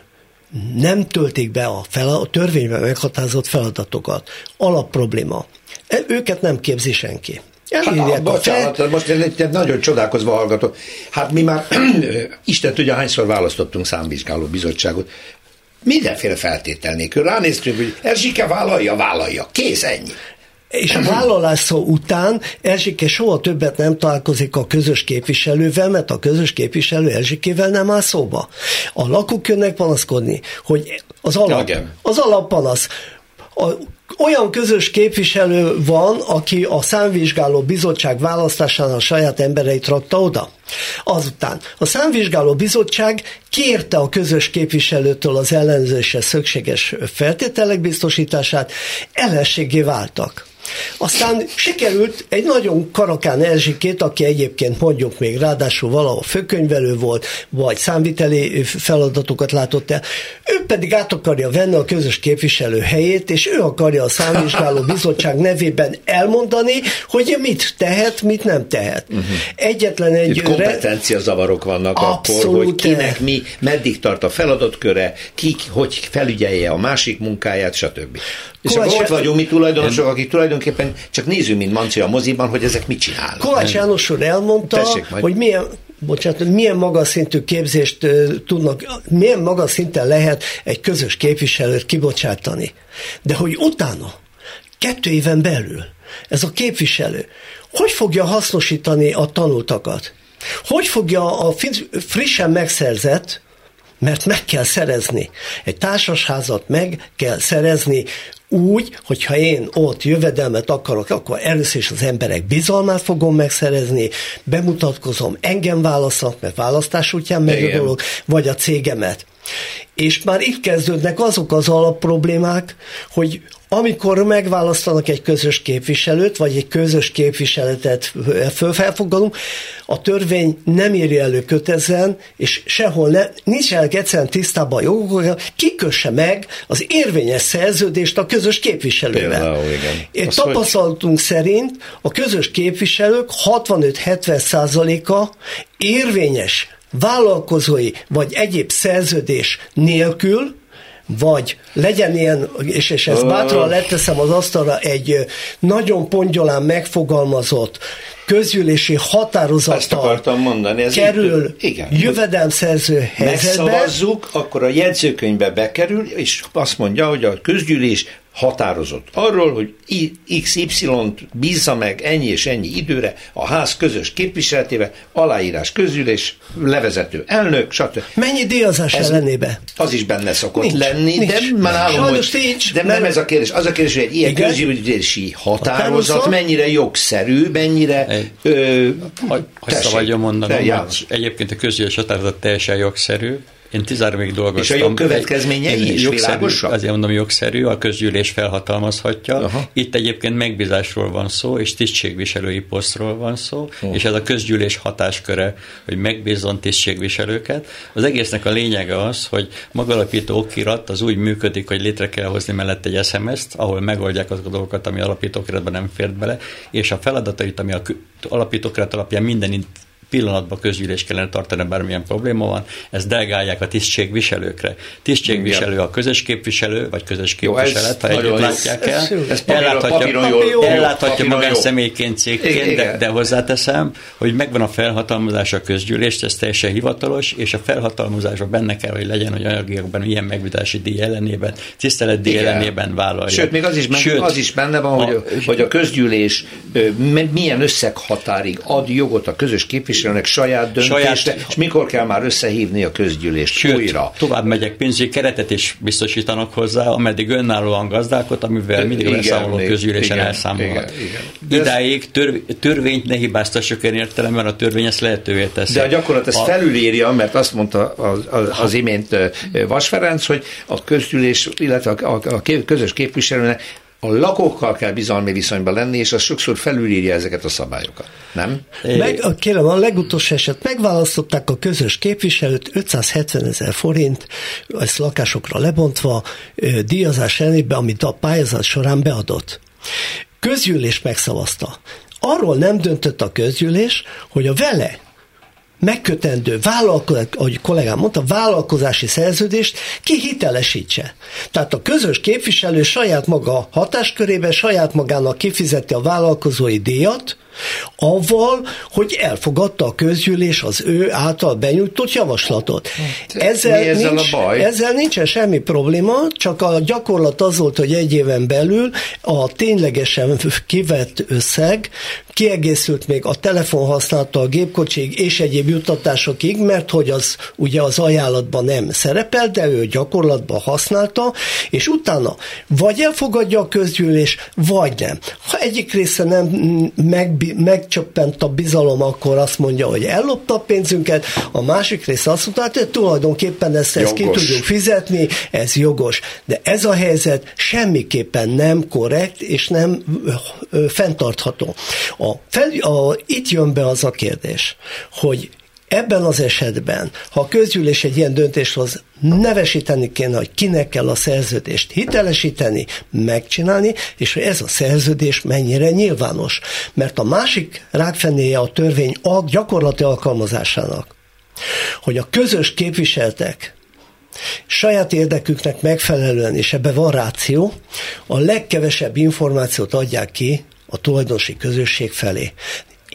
nem töltik be a, fel, a törvényben meghatározott feladatokat. Alapprobléma. E, őket nem képzi senki. Hát, bocsánat, fel... most egy nagyon csodálkozva hallgatok. Hát mi már, Isten tudja, hányszor választottunk számvizsgáló bizottságot mindenféle feltétel nélkül. Ránéztünk, hogy Erzsike vállalja, vállalja. Kész, ennyi. És a vállalás szó után Erzsike soha többet nem találkozik a közös képviselővel, mert a közös képviselő Erzsikével nem áll szóba. A lakók jönnek panaszkodni, hogy az alap, az alappanasz, a olyan közös képviselő van, aki a számvizsgáló bizottság választásán a saját embereit rakta oda. Azután a számvizsgáló bizottság kérte a közös képviselőtől az ellenzésre szükséges feltételek biztosítását, ellenségé váltak. Aztán sikerült egy nagyon karakán Erzsikét, aki egyébként mondjuk még ráadásul valahol főkönyvelő volt, vagy számviteli feladatokat látott el, ő pedig át akarja venni a közös képviselő helyét, és ő akarja a számvizsgáló bizottság nevében elmondani, hogy mit tehet, mit nem tehet. Uh-huh. Egyetlen egy... Itt kompetencia zavarok vannak Abszolút akkor, hogy kinek mi, meddig tart a feladatköre, ki, hogy felügyelje a másik munkáját, stb. És Kovács ott vagyunk mi tulajdonosok, akik tulajdonképpen csak nézünk, mint Manci a moziban, hogy ezek mit csinálnak. Kovács János úr elmondta, hogy milyen, bocsánat, milyen magas szintű képzést tudnak, milyen magas szinten lehet egy közös képviselőt kibocsátani. De hogy utána, kettő éven belül, ez a képviselő, hogy fogja hasznosítani a tanultakat? Hogy fogja a frissen megszerzett mert meg kell szerezni. Egy társasházat meg kell szerezni úgy, hogyha én ott jövedelmet akarok, akkor először is az emberek bizalmát fogom megszerezni, bemutatkozom, engem választanak, mert választás útján megy a dolog, vagy a cégemet. És már itt kezdődnek azok az alapproblémák, hogy amikor megválasztanak egy közös képviselőt, vagy egy közös képviseletet fölfelfogadunk, a törvény nem írja elő kötezen, és sehol ne, nincsenek egyszerűen tisztában a jogok, kikösse meg az érvényes szerződést a közös képviselővel. Például, igen. tapasztalatunk hogy... szerint a közös képviselők 65-70 százaléka érvényes vállalkozói vagy egyéb szerződés nélkül, vagy legyen ilyen, és, és ezt bátran leteszem az asztalra, egy nagyon pongyolán megfogalmazott közgyűlési határozattal mondani, ez kerül igen. jövedelmszerző helyzetbe. Megszavazzuk, akkor a jegyzőkönyvbe bekerül, és azt mondja, hogy a közgyűlés határozott arról, hogy XY-t bízza meg ennyi és ennyi időre a ház közös képviseletével, aláírás közülés, levezető elnök, stb. Mennyi díjazás ez ellenébe? Az is benne szokott nincs, lenni, nincs. de már állom, hogy, nincs, de nem, nem ez a kérdés. Az a kérdés, hogy egy ilyen Igen? közgyűlési határozat mennyire jogszerű, mennyire... Egy, ö, hogy, hogy mondanom, egyébként a közgyűlési határozat teljesen jogszerű, én 13 dolgoztam. És a jogkövetkezményei is jogszerű, Azért mondom, jogszerű, a közgyűlés felhatalmazhatja. Aha. Itt egyébként megbízásról van szó, és tisztségviselői posztról van szó, oh. és ez a közgyűlés hatásköre, hogy megbízzon tisztségviselőket. Az egésznek a lényege az, hogy magalapító okirat az úgy működik, hogy létre kell hozni mellett egy SMS-t, ahol megoldják azokat a dolgokat, ami alapítókiratban nem fért bele, és a feladatait, ami a alapítókirat alapján minden pillanatban közgyűlés kellene tartani, bármilyen probléma van, ezt delegálják a tisztségviselőkre. Tisztségviselő a közös képviselő, vagy közös képviselet, ha együtt látják el, ez elláthatja, elláthatja magán személyként, cégként, de, de hozzáteszem, hogy megvan a felhatalmazás a közgyűlést, ez teljesen hivatalos, és a felhatalmazásban benne kell, hogy legyen, hogy anyagiakban ilyen megvitási díj ellenében, tiszteletdíj ellenében vállalja. Sőt, még az is, benne, Sőt, az is benne van, a, hogy, hogy a közgyűlés milyen összeghatárig ad jogot a közös képviselő képviselőnek saját döntésre, saját... és mikor kell már összehívni a közgyűlést Sőt, újra. tovább megyek, pénzügyi keretet is biztosítanak hozzá, ameddig önállóan gazdálkod, amivel mindig igen, beszámoló közgyűlésen igen, elszámolhat. Igen, igen. Idáig tör, törvényt ne hibáztassuk én értelemben, a törvény ezt lehetővé teszi. De a gyakorlat ezt a... felülírja, mert azt mondta az, az, az imént Vas Ferenc, hogy a közgyűlés, illetve a, a, a közös képviselőnek a lakókkal kell bizalmi viszonyban lenni, és az sokszor felülírja ezeket a szabályokat, nem? Meg, kérem, a legutolsó eset megválasztották a közös képviselőt 570 ezer forint, ezt lakásokra lebontva, díjazás ellenében, amit a pályázat során beadott. Közgyűlés megszavazta. Arról nem döntött a közgyűlés, hogy a vele megkötendő vállalkozás, ahogy kollégám mondta, vállalkozási szerződést kihitelesítse. Tehát a közös képviselő saját maga hatáskörébe, saját magának kifizeti a vállalkozói díjat, avval, hogy elfogadta a közgyűlés az ő által benyújtott javaslatot. Ezzel, Mi ezzel, nincs, a baj? ezzel nincsen semmi probléma, csak a gyakorlat az volt, hogy egy éven belül a ténylegesen kivett összeg kiegészült még a telefonhasználata, a gépkocsig és egyéb juttatásokig, mert hogy az ugye az ajánlatban nem szerepel, de ő gyakorlatban használta, és utána vagy elfogadja a közgyűlés, vagy nem. Ha egyik része nem meg megcsöppent a bizalom, akkor azt mondja, hogy ellopta a pénzünket, a másik rész azt mondta, hogy tulajdonképpen ezt, ezt ki tudjuk fizetni, ez jogos. De ez a helyzet semmiképpen nem korrekt, és nem fenntartható. A, fel, a, itt jön be az a kérdés, hogy Ebben az esetben, ha a közgyűlés egy ilyen döntést hoz, nevesíteni kéne, hogy kinek kell a szerződést hitelesíteni, megcsinálni, és hogy ez a szerződés mennyire nyilvános. Mert a másik rákfenéje a törvény a gyakorlati alkalmazásának, hogy a közös képviseltek saját érdeküknek megfelelően, és ebbe van ráció, a legkevesebb információt adják ki a tulajdonosi közösség felé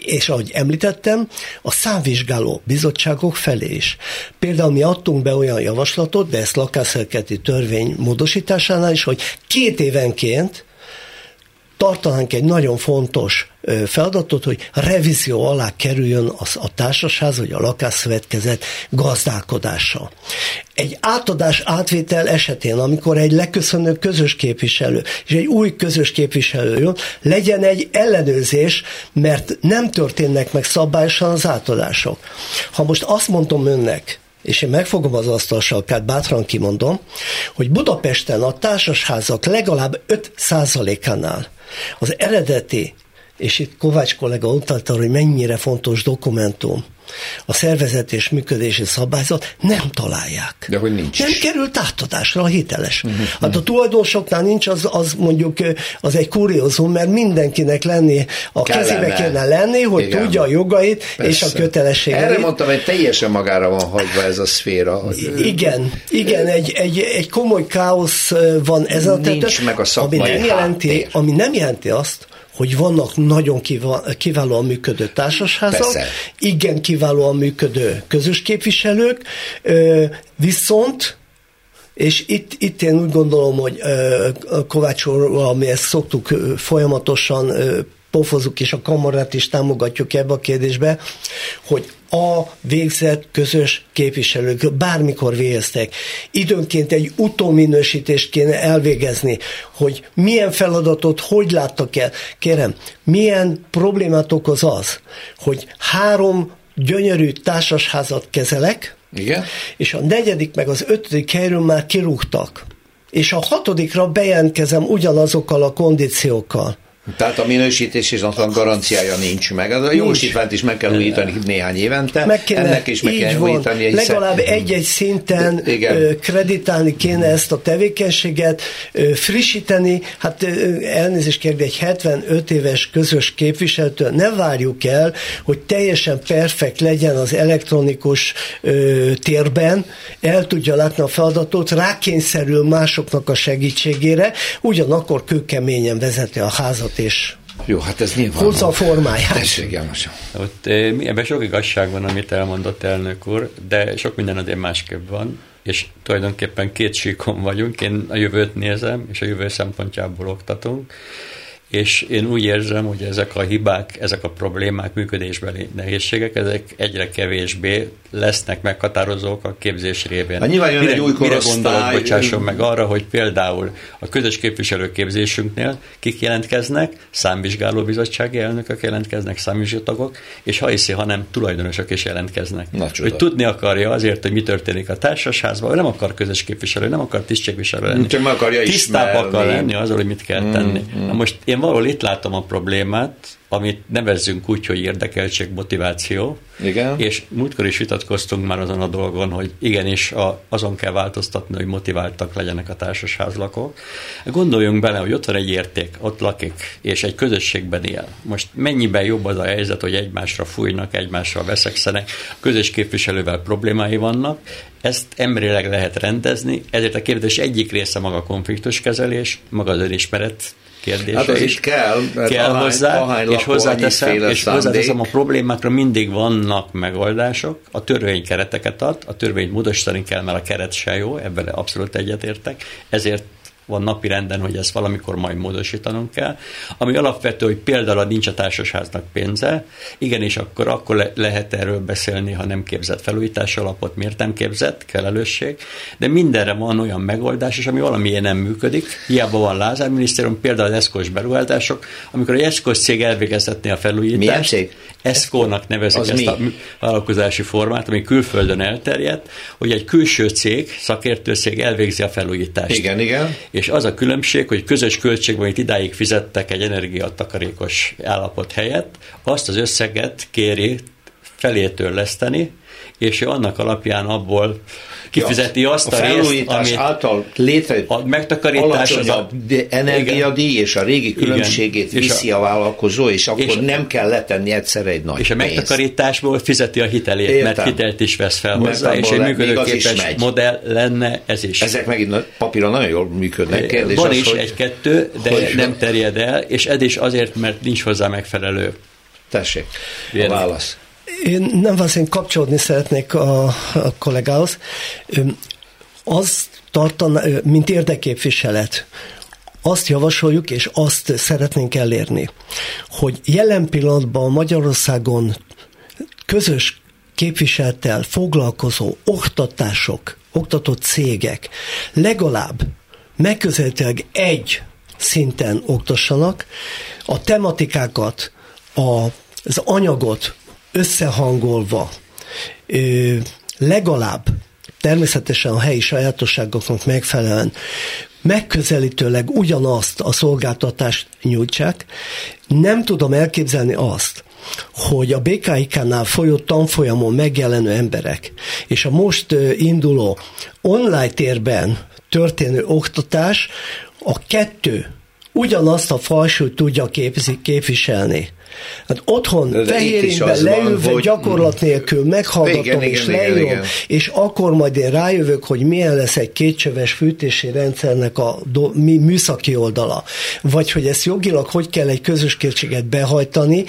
és ahogy említettem, a számvizsgáló bizottságok felé is. Például mi adtunk be olyan javaslatot, de ezt lakásszerketi törvény módosításánál is, hogy két évenként tartanánk egy nagyon fontos feladatot, hogy revízió alá kerüljön az, a társasház vagy a lakásszövetkezet gazdálkodása. Egy átadás átvétel esetén, amikor egy leköszönő közös képviselő és egy új közös képviselő jön, legyen egy ellenőrzés, mert nem történnek meg szabályosan az átadások. Ha most azt mondom önnek, és én megfogom az asztalsarkát, bátran kimondom, hogy Budapesten a társasházak legalább 5%-ánál az eredeti, és itt Kovács kollega utalta, hogy mennyire fontos dokumentum, a szervezet és működési szabályzat nem találják. De hogy nincs Nem került átadásra a hiteles. Uh-huh. Hát a tulajdonosoknál nincs, az, az mondjuk az egy kuriózum, mert mindenkinek lenni, a Kellene. kezébe kellene lenni, hogy Igen. tudja a jogait Persze. és a kötelességeit. Erre mondtam, hogy teljesen magára van hagyva ez a szféra. Igen, igen, egy, egy, egy komoly káosz van ezen a Nincs területen, meg a szakmai ami nem, jelenti, háttér. ami nem jelenti azt, hogy vannak nagyon kiválóan működő társasházak, Persze. igen kiválóan működő közös képviselők, viszont és itt, itt én úgy gondolom, hogy Kovács úr, mi ezt szoktuk folyamatosan pofozunk, és a kamarát is támogatjuk ebbe a kérdésbe, hogy a végzett közös képviselők bármikor végeztek. Időnként egy utóminősítést kéne elvégezni, hogy milyen feladatot hogy láttak el. Kérem, milyen problémát okoz az, hogy három gyönyörű társasházat kezelek, Igen? és a negyedik meg az ötödik helyről már kirúgtak. És a hatodikra bejelentkezem ugyanazokkal a kondíciókkal. Tehát a minősítés és a garanciája nincs meg. Az a jogosítványt is meg kell újítani néhány évente. Meg kéne, Ennek is meg kell van, újítani. hiszen- legalább egy-egy szinten Igen. kreditálni kéne ezt a tevékenységet, frissíteni, hát elnézést kérni, egy 75 éves közös képviselőtől ne várjuk el, hogy teljesen perfekt legyen az elektronikus térben, el tudja látni a feladatot, rákényszerül másoknak a segítségére, ugyanakkor kőkeményen vezeti a házat és Jó, hát ez nyilván. hozza a formáját. Tessék, János. Ott eh, mi- ebben sok igazság van, amit elmondott elnök úr, de sok minden azért másképp van, és tulajdonképpen két síkon vagyunk. Én a jövőt nézem, és a jövő szempontjából oktatunk, és én úgy érzem, hogy ezek a hibák, ezek a problémák, működésbeli nehézségek, ezek egyre kevésbé lesznek meghatározók a képzés révén. Hát nyilván jön mire, egy új mire gondolok, bocsásson meg arra, hogy például a közös képviselőképzésünknél kik jelentkeznek, számvizsgálóbizottsági elnökök jelentkeznek, számvizsgálótagok, és ha hiszi, hanem tulajdonosok is jelentkeznek. Na, csoda. hogy tudni akarja azért, hogy mi történik a társasházban, nem akar közös képviselő, nem akar tisztségviselő lenni. Csak meg akarja Tisztább ismerni. akar lenni azzal, hogy mit kell tenni. Na most én valahol itt látom a problémát, amit nevezzünk úgy, hogy érdekeltség, motiváció. Igen. És múltkor is vitatkoztunk már azon a dolgon, hogy igenis a, azon kell változtatni, hogy motiváltak legyenek a társasházlakók. Gondoljunk bele, hogy ott van egy érték, ott lakik, és egy közösségben él. Most mennyiben jobb az a helyzet, hogy egymásra fújnak, egymásra veszekszenek, közös képviselővel problémái vannak, ezt emberileg lehet rendezni, ezért a kérdés egyik része maga a konfliktuskezelés, maga az önismeret kérdése Hát az is. itt kell, mert kell ahány- hozzá, ahány és hozzáteszem, és hozzáteszem, a problémákra mindig vannak megoldások, a törvény kereteket ad, a törvényt módosítani kell, mert a keret se jó, ebben abszolút egyetértek, ezért van napi renden, hogy ezt valamikor majd módosítanunk kell. Ami alapvető, hogy például nincs a társasháznak pénze, igenis akkor, akkor le- lehet erről beszélni, ha nem képzett felújítás alapot, miért nem képzett, felelősség, de mindenre van olyan megoldás, és ami valamilyen nem működik, hiába van Lázár minisztérium, például az eszkos beruházások, amikor egy eszkos cég elvégezhetné a felújítást, Milyen cég? Eszkónak nevezik Az ezt mi? a vállalkozási formát, ami külföldön elterjedt, hogy egy külső cég, szakértőcég elvégzi a felújítást. Igen, igen. És az a különbség, hogy közös költségben, amit idáig fizettek egy energiatakarékos állapot helyett, azt az összeget kéri felétől leszteni, és ő annak alapján abból kifizeti azt a, a részt, amit által létre a megtakarítás az a, energiadíj és a régi különbségét Igen. Viszi a, vállalkozó, és akkor és a- nem kell letenni egyszerre egy nagy és a megtakarításból fizeti a hitelét, Értem. mert hitelt is vesz fel hozzá, és egy működőképes modell lenne ez is. Ezek megint papíron nagyon jól működnek. Kérdés Van az, is egy-kettő, de hogy- nem terjed el, és ez is azért, mert nincs hozzá megfelelő. Tessék, a válasz. Én nem valószínűleg kapcsolódni szeretnék a, a kollégához. Az tartana, ö, mint érdekképviselet, azt javasoljuk, és azt szeretnénk elérni, hogy jelen pillanatban Magyarországon közös képviseltel foglalkozó oktatások, oktatott cégek legalább megközelítőleg egy szinten oktassanak, a tematikákat, a, az anyagot összehangolva legalább természetesen a helyi sajátosságoknak megfelelően megközelítőleg ugyanazt a szolgáltatást nyújtsák. Nem tudom elképzelni azt, hogy a BKIK-nál folyó tanfolyamon megjelenő emberek és a most induló online térben történő oktatás a kettő ugyanazt a falsút tudja képviselni. Hát otthon de fehérényben leülve van, hogy... gyakorlat nélkül meghallgatom igen, és igen, leírom, igen, igen. és akkor majd én rájövök, hogy milyen lesz egy kétcsöves fűtési rendszernek a do, mi, műszaki oldala, vagy hogy ezt jogilag hogy kell egy közös készséget behajtani.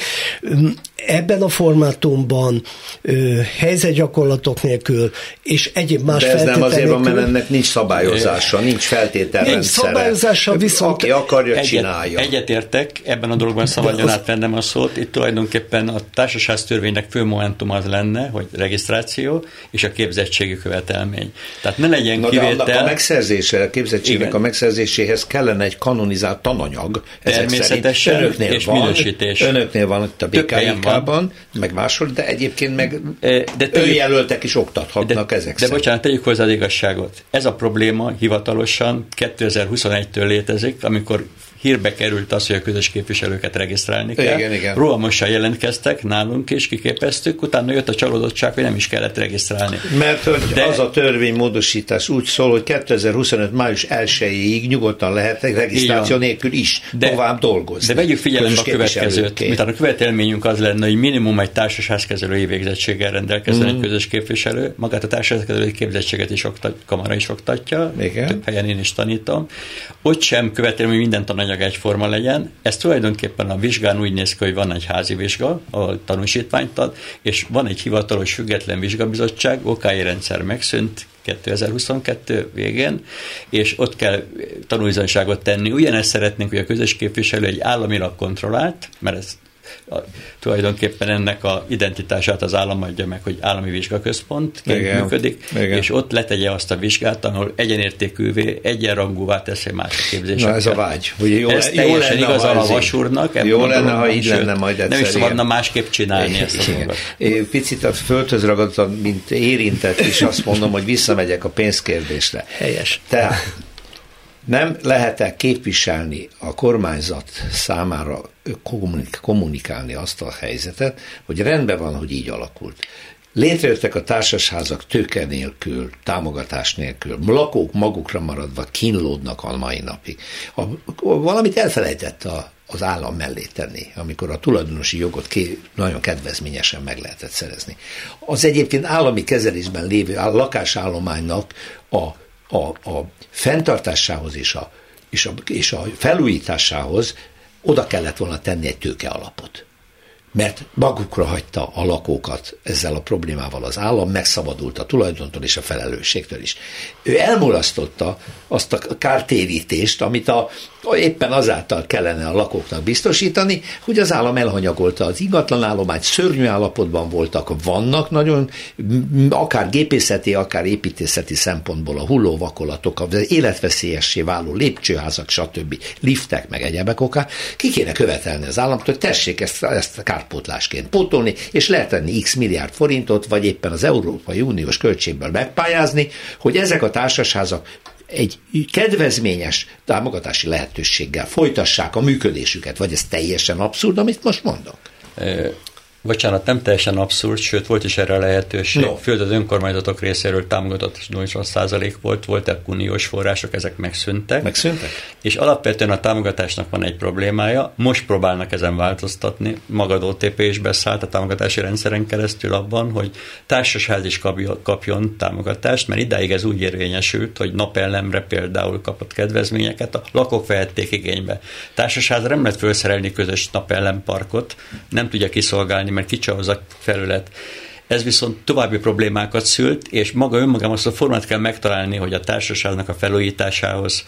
Ebben a formátumban ö, helyzetgyakorlatok nélkül és egyéb más De ez nem azért van, mert ennek nincs szabályozása, nincs feltételrendszere. Nincs szabályozása, viszont... Aki akarja, egyet, csinálja. Egyetértek, ebben a dologban szabadjon átvennem a szót. Itt tulajdonképpen a társaságtörvénynek fő momentum az lenne, hogy regisztráció és a képzettségi követelmény. Tehát ne legyen Na, kivétel. De a megszerzése, a képzettségnek Igen. a megszerzéséhez kellene egy kanonizált tananyag. Természetesen, önöknél és van, minősítés. Önöknél van itt a BKIK-ban, meg máshol, de egyébként meg de tegyük, önjelöltek is oktathatnak de, ezek De szerint. bocsánat, tegyük hozzá az igazságot. Ez a probléma hivatalosan 2021-től létezik, amikor hírbe került az, hogy a közös képviselőket regisztrálni kell. Igen, igen. Rohamosan jelentkeztek nálunk, és kiképeztük, utána jött a csalódottság, hogy nem is kellett regisztrálni. Mert hogy De... az a törvénymódosítás úgy szól, hogy 2025. május 1-ig nyugodtan lehet regisztráció nélkül is de, tovább dolgozni. De vegyük figyelembe a következőt. Mint a követelményünk az lenne, hogy minimum egy társasházkezelői végzettséggel rendelkezzen mm. egy közös képviselő, magát a társasházkezelői képzettséget is oktat, kamara is oktatja, Igen. több helyen én is tanítom. Ott sem követelem, hogy minden tananyag anyag egyforma legyen. Ez tulajdonképpen a vizsgán úgy néz ki, hogy van egy házi vizsga, a tanúsítványt ad, és van egy hivatalos független vizsgabizottság, okai rendszer megszűnt, 2022 végén, és ott kell tanulbizonyságot tenni. Ugyanezt szeretnénk, hogy a közös képviselő egy államilag kontrollált, mert ez a, tulajdonképpen ennek a identitását az állam adja meg, hogy állami vizsgaközpont működik, Igen. és ott letegye azt a vizsgát, ahol egyenértékűvé, egyenrangúvá teszi más képzéseket. Na ez a vágy. Hogy jó, ez jó lenne, igaz a vasúrnak. Jó lenne, ha így lenne majd egyszer. Nem is szabadna másképp csinálni ezt a dolgot. Én picit a földhöz ragadtam, mint érintett, és azt mondom, hogy visszamegyek a pénzkérdésre. Helyes. Tehát nem lehet-e képviselni a kormányzat számára kommunikálni azt a helyzetet, hogy rendben van, hogy így alakult. Létrejöttek a társasházak tőke nélkül, támogatás nélkül, lakók magukra maradva kínlódnak a mai napig. A, valamit elfelejtett a, az állam mellé tenni, amikor a tulajdonosi jogot ké, nagyon kedvezményesen meg lehetett szerezni. Az egyébként állami kezelésben lévő lakásállománynak a a, a fenntartásához és a, és, a, és a felújításához oda kellett volna tenni egy tőke alapot mert magukra hagyta a lakókat ezzel a problémával az állam, megszabadult a tulajdontól és a felelősségtől is. Ő elmulasztotta azt a kártérítést, amit a, éppen azáltal kellene a lakóknak biztosítani, hogy az állam elhanyagolta az ingatlan állományt, szörnyű állapotban voltak, vannak nagyon, akár gépészeti, akár építészeti szempontból a hullóvakolatok, az életveszélyessé váló lépcsőházak, stb. liftek, meg egyebek okán, ki kéne követelni az államot, hogy tessék ezt, ezt kárpótlásként pótolni, és lehet x milliárd forintot, vagy éppen az Európai Uniós költségből megpályázni, hogy ezek a társasházak egy kedvezményes támogatási lehetőséggel folytassák a működésüket, vagy ez teljesen abszurd, amit most mondok? Bocsánat, nem teljesen abszurd, sőt volt is erre lehetőség. No. Főleg az önkormányzatok részéről támogatott 80% volt, voltak uniós források, ezek megszűntek. Megszűntek? És alapvetően a támogatásnak van egy problémája, most próbálnak ezen változtatni. Magad OTP is beszállt a támogatási rendszeren keresztül abban, hogy társasház is kapjon támogatást, mert idáig ez úgy érvényesült, hogy napellemre például kapott kedvezményeket, a lakók vehették igénybe. Társasházra nem lehet felszerelni közös napellemparkot, nem tudja kiszolgálni csinálni, mert kicsi az a felület. Ez viszont további problémákat szült, és maga önmagában azt a formát kell megtalálni, hogy a társaságnak a felújításához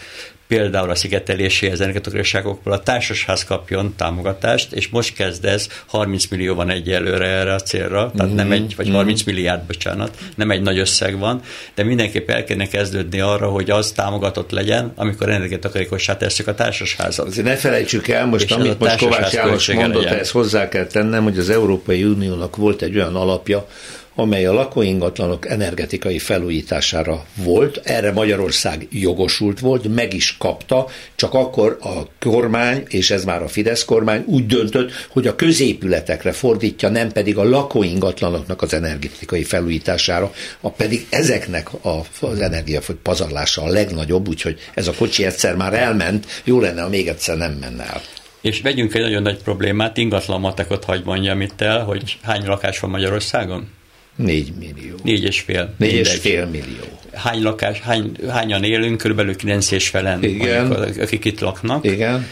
például a szigeteléséhez energetikuságokból a társasház kapjon támogatást, és most kezd ez 30 millió van egyelőre erre a célra, tehát mm-hmm. nem egy, vagy 30 mhm. milliárd, bocsánat, nem egy nagy összeg van, de mindenképp el kéne kezdődni arra, hogy az támogatott legyen, amikor energetikussá tesszük a társasházat. Azért ne felejtsük el, most és amit most Kovács János mondott, ezt hozzá kell tennem, hogy az Európai Uniónak volt egy olyan alapja, amely a lakóingatlanok energetikai felújítására volt, erre Magyarország jogosult volt, meg is kapta, csak akkor a kormány, és ez már a Fidesz kormány úgy döntött, hogy a középületekre fordítja, nem pedig a lakóingatlanoknak az energetikai felújítására, a pedig ezeknek az energiafogy pazarlása a legnagyobb, úgyhogy ez a kocsi egyszer már elment, jó lenne, ha még egyszer nem menne el. És vegyünk egy nagyon nagy problémát, ingatlan matekot hagy mondjam itt el, hogy hány lakás van Magyarországon? Négy millió. Négy és fél. Négy és fél millió. Hány lakás, hány, hányan élünk? Körülbelül kilenc és felen, Igen. akik itt laknak. Igen.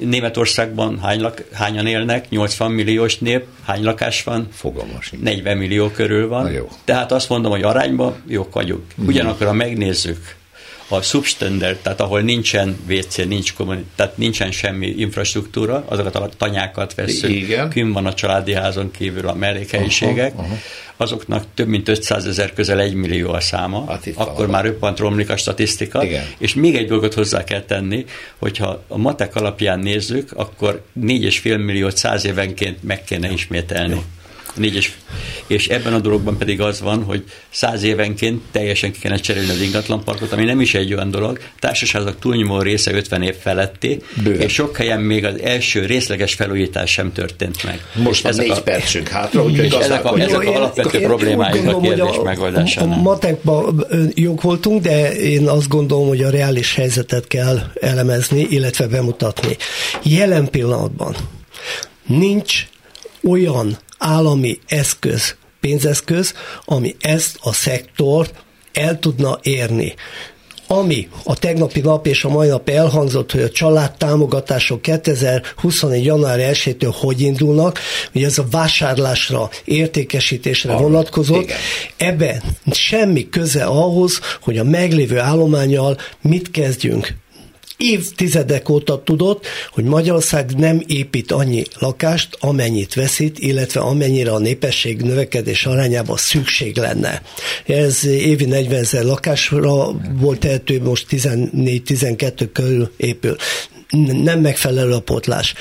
Németországban hány lak, hányan élnek? 80 milliós nép. Hány lakás van? Fogalmas. 40 millió körül van. Na jó. Tehát azt mondom, hogy arányban jók vagyunk. Mhm. Ugyanakkor, ha megnézzük a substandard, tehát ahol nincsen WC, nincs kommuni, tehát nincsen semmi infrastruktúra, azokat a tanyákat veszünk, Igen. kün van a családi házon kívül a mellékhelyiségek, aha, aha. azoknak több mint 500 ezer, közel 1 millió a száma, hát akkor már röppant romlik a statisztika, Igen. és még egy dolgot hozzá kell tenni, hogyha a matek alapján nézzük, akkor 4,5 milliót száz évenként meg kéne ismételni. Jó négyes, és ebben a dologban pedig az van, hogy száz évenként teljesen ki kellene cserélni az ingatlanparkot, ami nem is egy olyan dolog. Társaságok túlnyomó része 50 év feletti, Bőven. és sok helyen még az első részleges felújítás sem történt meg. Most a négy a, percünk hátra, úgyhogy ezek a, ezek a alapvető problémáik a kérdés megoldásánál. Matekban jók voltunk, de én azt gondolom, hogy a reális helyzetet kell elemezni, illetve bemutatni. Jelen pillanatban nincs olyan állami eszköz, pénzeszköz, ami ezt a szektort el tudna érni ami a tegnapi nap és a mai nap elhangzott, hogy a családtámogatások 2021. január 1-től hogy indulnak, hogy ez a vásárlásra, értékesítésre ah, vonatkozott, igen. ebben semmi köze ahhoz, hogy a meglévő állományjal mit kezdjünk évtizedek óta tudott, hogy Magyarország nem épít annyi lakást, amennyit veszít, illetve amennyire a népesség növekedés arányában szükség lenne. Ez évi 40 ezer lakásra volt tehető, most 14-12 körül épül. Nem megfelelő a potlás.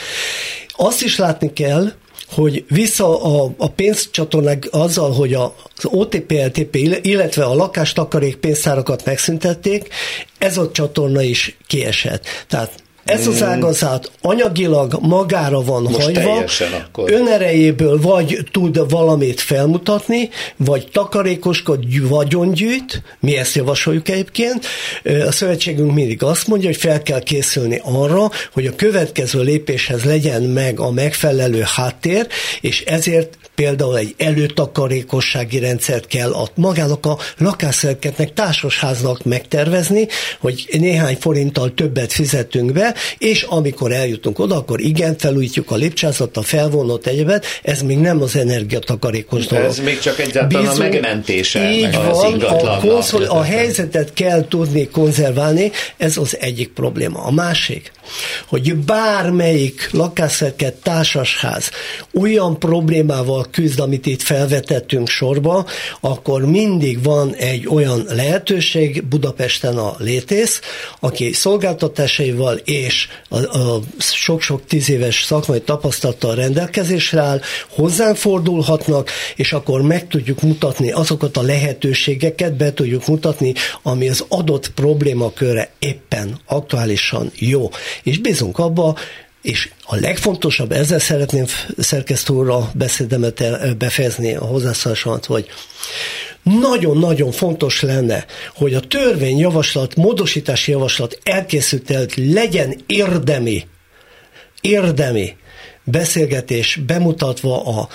Azt is látni kell, hogy vissza a, a pénzcsatornák azzal, hogy a, az OTP, LTP, illetve a lakástakarék pénztárakat megszüntették, ez a csatorna is kiesett. Tehát ez az ágazat anyagilag magára van Most hagyva, akkor. önerejéből vagy tud valamit felmutatni, vagy takarékoskat vagyongyűjt, mi ezt javasoljuk egyébként. A szövetségünk mindig azt mondja, hogy fel kell készülni arra, hogy a következő lépéshez legyen meg a megfelelő háttér, és ezért például egy előtakarékossági rendszert kell a magának a lakásszerketnek, társasháznak megtervezni, hogy néhány forinttal többet fizetünk be, és amikor eljutunk oda, akkor igen, felújítjuk a lépcsázat, a felvonott egyebet, ez még nem az energiatakarékos dolog. Ez még csak egyáltalán Bizony, a megmentése így az van, a, konszol, a helyzetet kell tudni konzerválni, ez az egyik probléma. A másik, hogy bármelyik lakásszeket társasház olyan problémával küzd, amit itt felvetettünk sorba, akkor mindig van egy olyan lehetőség Budapesten a létész, aki szolgáltatásaival és a sok-sok tíz éves szakmai tapasztalattal rendelkezésre áll, hozzánk fordulhatnak, és akkor meg tudjuk mutatni azokat a lehetőségeket, be tudjuk mutatni, ami az adott problémakörre éppen aktuálisan jó és bízunk abba, és a legfontosabb, ezzel szeretném szerkesztő beszédemet befejezni a hozzászólásomat, hogy nagyon-nagyon fontos lenne, hogy a törvényjavaslat, módosítási javaslat elkészült előtt legyen érdemi, érdemi beszélgetés bemutatva a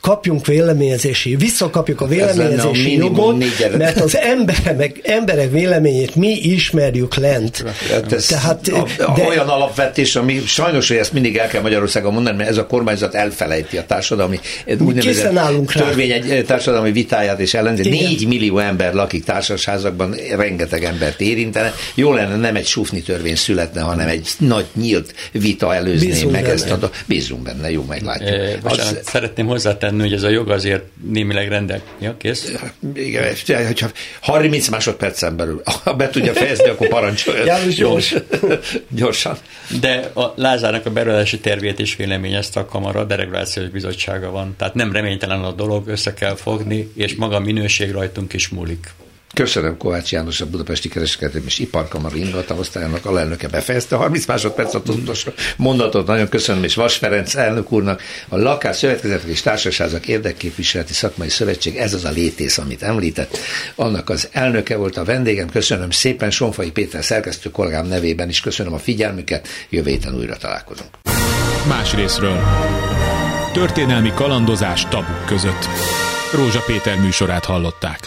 kapjunk véleményezési, visszakapjuk a véleményezési a jogot, mert az emberek, emberek véleményét mi ismerjük lent. Hát ez Tehát, a, de, olyan alapvetés, ami sajnos, hogy ezt mindig el kell Magyarországon mondani, mert ez a kormányzat elfelejti a társadalmi úgynevezett törvény egy társadalmi vitáját és ellenzi. Négy millió ember lakik társasházakban, rengeteg embert érintene. Jó lenne nem egy sufni törvény születne, hanem egy nagy nyílt vita előzné Bízunk meg benne. ezt a... Bízunk benne, jó, meglátjuk. E, bocsánat, az... szeretném hozzátenni, hogy ez a jog azért némileg rendel. Ja, kész? Igen, hogyha 30 másodpercen belül, ha be tudja fejezni, akkor parancsoljon. János, gyors. Gyorsan. De a Lázárnak a beruházási tervét is véleményezte a Kamara, deregulációs bizottsága van. Tehát nem reménytelen a dolog, össze kell fogni, és maga a minőség rajtunk is múlik. Köszönöm Kovács János, a Budapesti Kereskedelmi és Iparkamara osztályának alelnöke befejezte. 30 másodperc a tudatos mondatot. Nagyon köszönöm, és Vas Ferenc elnök úrnak, a Lakás Szövetkezetek és Társaságok Érdekképviseleti Szakmai Szövetség, ez az a létész, amit említett. Annak az elnöke volt a vendégem. Köszönöm szépen Sonfai Péter szerkesztő kollégám nevében is köszönöm a figyelmüket. Jövő héten újra találkozunk. Más részről. Történelmi kalandozás tabuk között. Rózsa Péter műsorát hallották.